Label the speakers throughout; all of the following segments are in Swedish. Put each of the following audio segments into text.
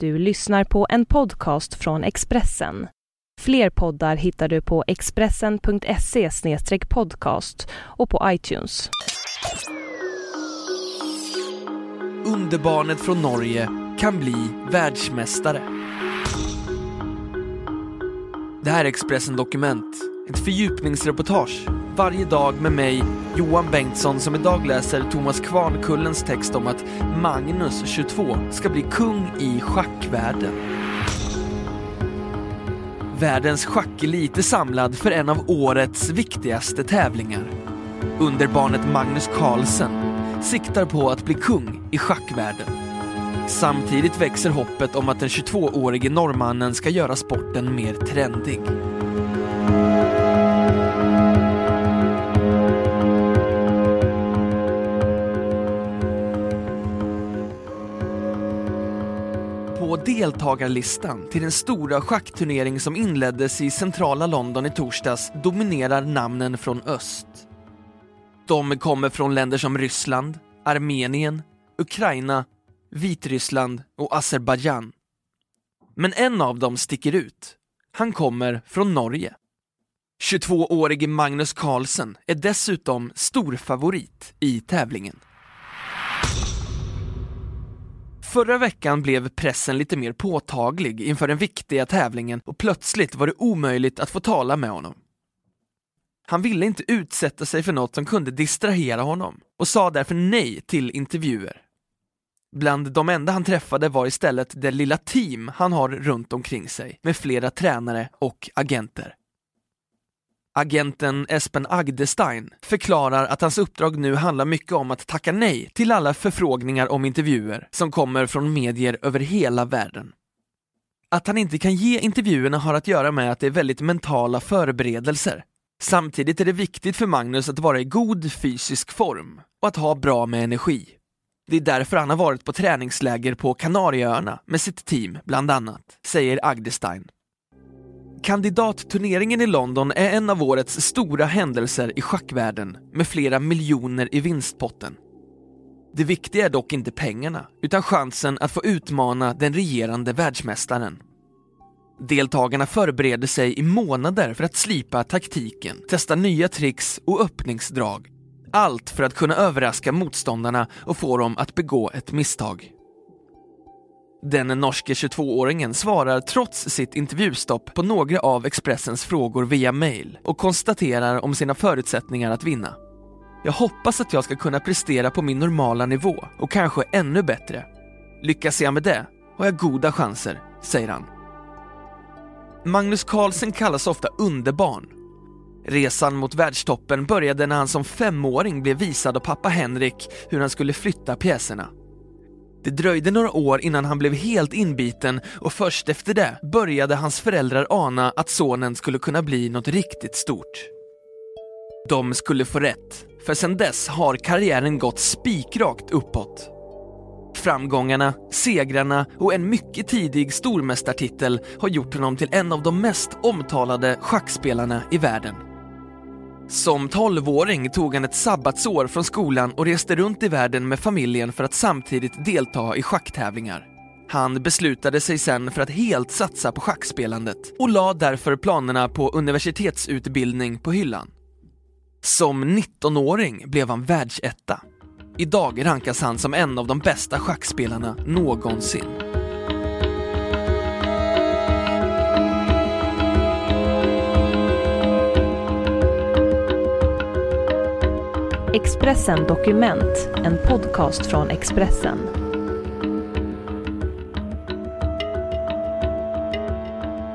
Speaker 1: Du lyssnar på en podcast från Expressen. Fler poddar hittar du på expressen.se podcast och på iTunes.
Speaker 2: Underbarnet från Norge kan bli världsmästare. Det här är Expressen Dokument, ett fördjupningsreportage varje dag med mig, Johan Bengtsson, som idag läser Thomas Kvarnkullens text om att Magnus, 22, ska bli kung i schackvärlden. Världens schackelit är samlad för en av årets viktigaste tävlingar. Underbarnet Magnus Carlsen siktar på att bli kung i schackvärlden. Samtidigt växer hoppet om att den 22-årige norrmannen ska göra sporten mer trendig. På deltagarlistan till den stora schackturnering som inleddes i centrala London i torsdags dominerar namnen från öst. De kommer från länder som Ryssland, Armenien, Ukraina, Vitryssland och Azerbajdzjan. Men en av dem sticker ut. Han kommer från Norge. 22-årige Magnus Carlsen är dessutom storfavorit i tävlingen. Förra veckan blev pressen lite mer påtaglig inför den viktiga tävlingen och plötsligt var det omöjligt att få tala med honom. Han ville inte utsätta sig för något som kunde distrahera honom och sa därför nej till intervjuer. Bland de enda han träffade var istället det lilla team han har runt omkring sig med flera tränare och agenter. Agenten Espen Agdestein förklarar att hans uppdrag nu handlar mycket om att tacka nej till alla förfrågningar om intervjuer som kommer från medier över hela världen. Att han inte kan ge intervjuerna har att göra med att det är väldigt mentala förberedelser. Samtidigt är det viktigt för Magnus att vara i god fysisk form och att ha bra med energi. Det är därför han har varit på träningsläger på Kanarieöarna med sitt team, bland annat, säger Agdestein. Kandidatturneringen i London är en av årets stora händelser i schackvärlden med flera miljoner i vinstpotten. Det viktiga är dock inte pengarna, utan chansen att få utmana den regerande världsmästaren. Deltagarna förbereder sig i månader för att slipa taktiken, testa nya tricks och öppningsdrag. Allt för att kunna överraska motståndarna och få dem att begå ett misstag. Den norske 22-åringen svarar trots sitt intervjustopp på några av Expressens frågor via mail och konstaterar om sina förutsättningar att vinna. Jag hoppas att jag ska kunna prestera på min normala nivå och kanske ännu bättre. Lyckas jag med det har jag goda chanser, säger han. Magnus Carlsen kallas ofta underbarn. Resan mot världstoppen började när han som femåring blev visad av pappa Henrik hur han skulle flytta pjäserna. Det dröjde några år innan han blev helt inbiten och först efter det började hans föräldrar ana att sonen skulle kunna bli något riktigt stort. De skulle få rätt, för sedan dess har karriären gått spikrakt uppåt. Framgångarna, segrarna och en mycket tidig stormästartitel har gjort honom till en av de mest omtalade schackspelarna i världen. Som tolvåring tog han ett sabbatsår från skolan och reste runt i världen med familjen för att samtidigt delta i schacktävlingar. Han beslutade sig sen för att helt satsa på schackspelandet och la därför planerna på universitetsutbildning på hyllan. Som 19-åring blev han världsetta. Idag rankas han som en av de bästa schackspelarna någonsin.
Speaker 1: Expressen Dokument, en podcast från Expressen.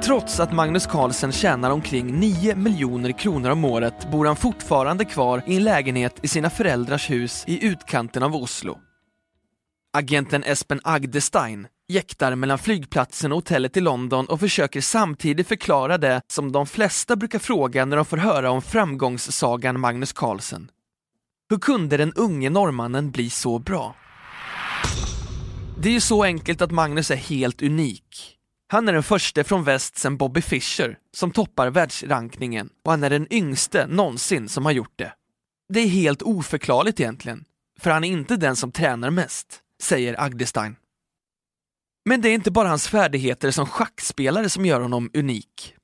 Speaker 2: Trots att Magnus Carlsen tjänar omkring 9 miljoner kronor om året bor han fortfarande kvar i en lägenhet i sina föräldrars hus i utkanten av Oslo. Agenten Espen Agdestein jäktar mellan flygplatsen och hotellet i London och försöker samtidigt förklara det som de flesta brukar fråga när de får höra om framgångssagan Magnus Carlsen. Hur kunde den unge norrmannen bli så bra? Det är ju så enkelt att Magnus är helt unik. Han är den första från väst sen Bobby Fischer som toppar världsrankningen och han är den yngste någonsin som har gjort det. Det är helt oförklarligt egentligen, för han är inte den som tränar mest, säger Agdestein. Men det är inte bara hans färdigheter som schackspelare som gör honom unik.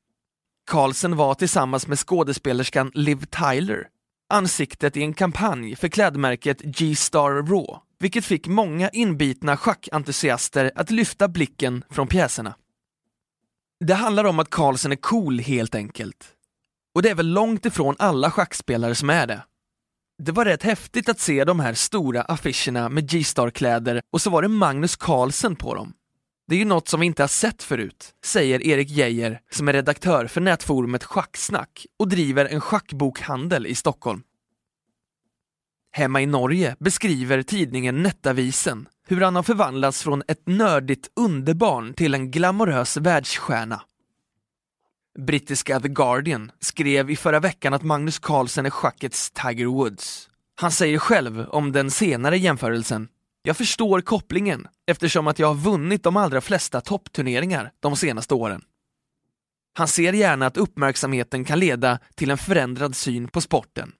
Speaker 2: Carlsen var tillsammans med skådespelerskan Liv Tyler ansiktet i en kampanj för klädmärket G-Star Raw, vilket fick många inbitna schackentusiaster att lyfta blicken från pjäserna. Det handlar om att Carlsen är cool helt enkelt. Och det är väl långt ifrån alla schackspelare som är det. Det var rätt häftigt att se de här stora affischerna med G-Star-kläder och så var det Magnus Carlsen på dem. Det är ju något som vi inte har sett förut, säger Erik Geijer som är redaktör för nätforumet Schacksnack och driver en schackbokhandel i Stockholm. Hemma i Norge beskriver tidningen Nettavisen hur han har förvandlats från ett nördigt underbarn till en glamorös världsstjärna. Brittiska The Guardian skrev i förra veckan att Magnus Carlsen är schackets Tiger Woods. Han säger själv om den senare jämförelsen jag förstår kopplingen eftersom att jag har vunnit de allra flesta toppturneringar de senaste åren. Han ser gärna att uppmärksamheten kan leda till en förändrad syn på sporten.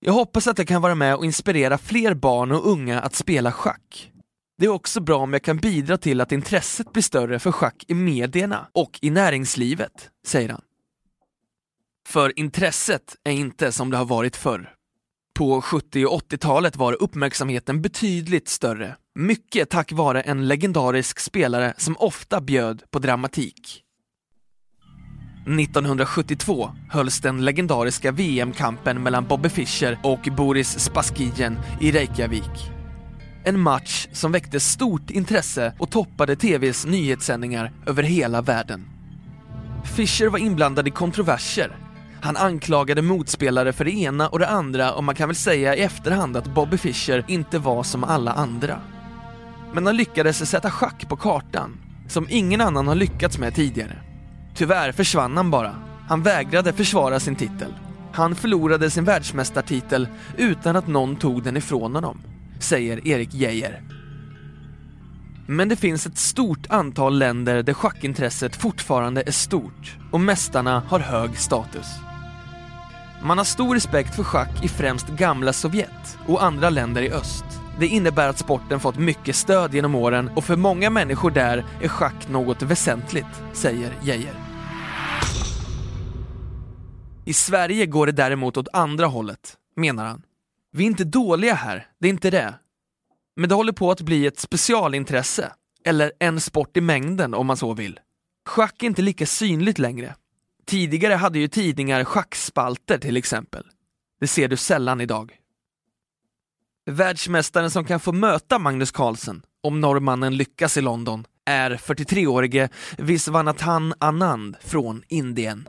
Speaker 2: Jag hoppas att jag kan vara med och inspirera fler barn och unga att spela schack. Det är också bra om jag kan bidra till att intresset blir större för schack i medierna och i näringslivet, säger han. För intresset är inte som det har varit förr. På 70 och 80-talet var uppmärksamheten betydligt större, mycket tack vare en legendarisk spelare som ofta bjöd på dramatik. 1972 hölls den legendariska VM-kampen mellan Bobby Fischer och Boris Spaskijen i Reykjavik. En match som väckte stort intresse och toppade TVs nyhetssändningar över hela världen. Fischer var inblandad i kontroverser han anklagade motspelare för det ena och det andra och man kan väl säga i efterhand att Bobby Fischer inte var som alla andra. Men han lyckades sätta schack på kartan, som ingen annan har lyckats med tidigare. Tyvärr försvann han bara. Han vägrade försvara sin titel. Han förlorade sin världsmästartitel utan att någon tog den ifrån honom, säger Erik Geijer. Men det finns ett stort antal länder där schackintresset fortfarande är stort och mästarna har hög status. Man har stor respekt för schack i främst gamla Sovjet och andra länder i öst. Det innebär att sporten fått mycket stöd genom åren och för många människor där är schack något väsentligt, säger Geijer. I Sverige går det däremot åt andra hållet, menar han. Vi är inte dåliga här, det är inte det. Men det håller på att bli ett specialintresse, eller en sport i mängden om man så vill. Schack är inte lika synligt längre. Tidigare hade ju tidningar schackspalter till exempel. Det ser du sällan idag. Världsmästaren som kan få möta Magnus Carlsen, om norrmannen lyckas i London, är 43-årige Viswanathan Anand från Indien.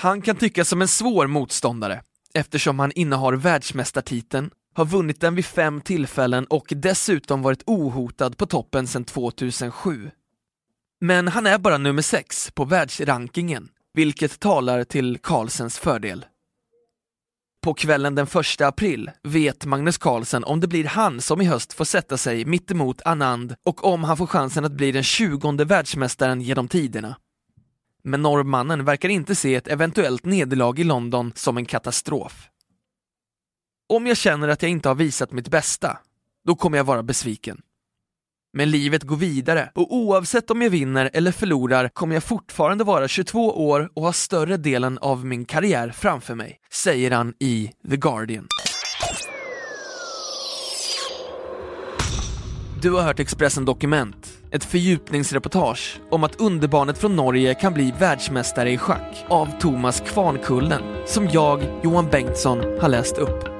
Speaker 2: Han kan tyckas som en svår motståndare eftersom han innehar världsmästartiteln, har vunnit den vid fem tillfällen och dessutom varit ohotad på toppen sedan 2007. Men han är bara nummer sex på världsrankingen vilket talar till Carlsens fördel. På kvällen den 1 april vet Magnus Carlsen om det blir han som i höst får sätta sig mittemot Anand och om han får chansen att bli den tjugonde världsmästaren genom tiderna. Men norrmannen verkar inte se ett eventuellt nederlag i London som en katastrof. Om jag känner att jag inte har visat mitt bästa, då kommer jag vara besviken. Men livet går vidare och oavsett om jag vinner eller förlorar kommer jag fortfarande vara 22 år och ha större delen av min karriär framför mig, säger han i The Guardian. Du har hört Expressen Dokument, ett fördjupningsreportage om att underbarnet från Norge kan bli världsmästare i schack av Thomas Kvarnkullen, som jag, Johan Bengtsson, har läst upp.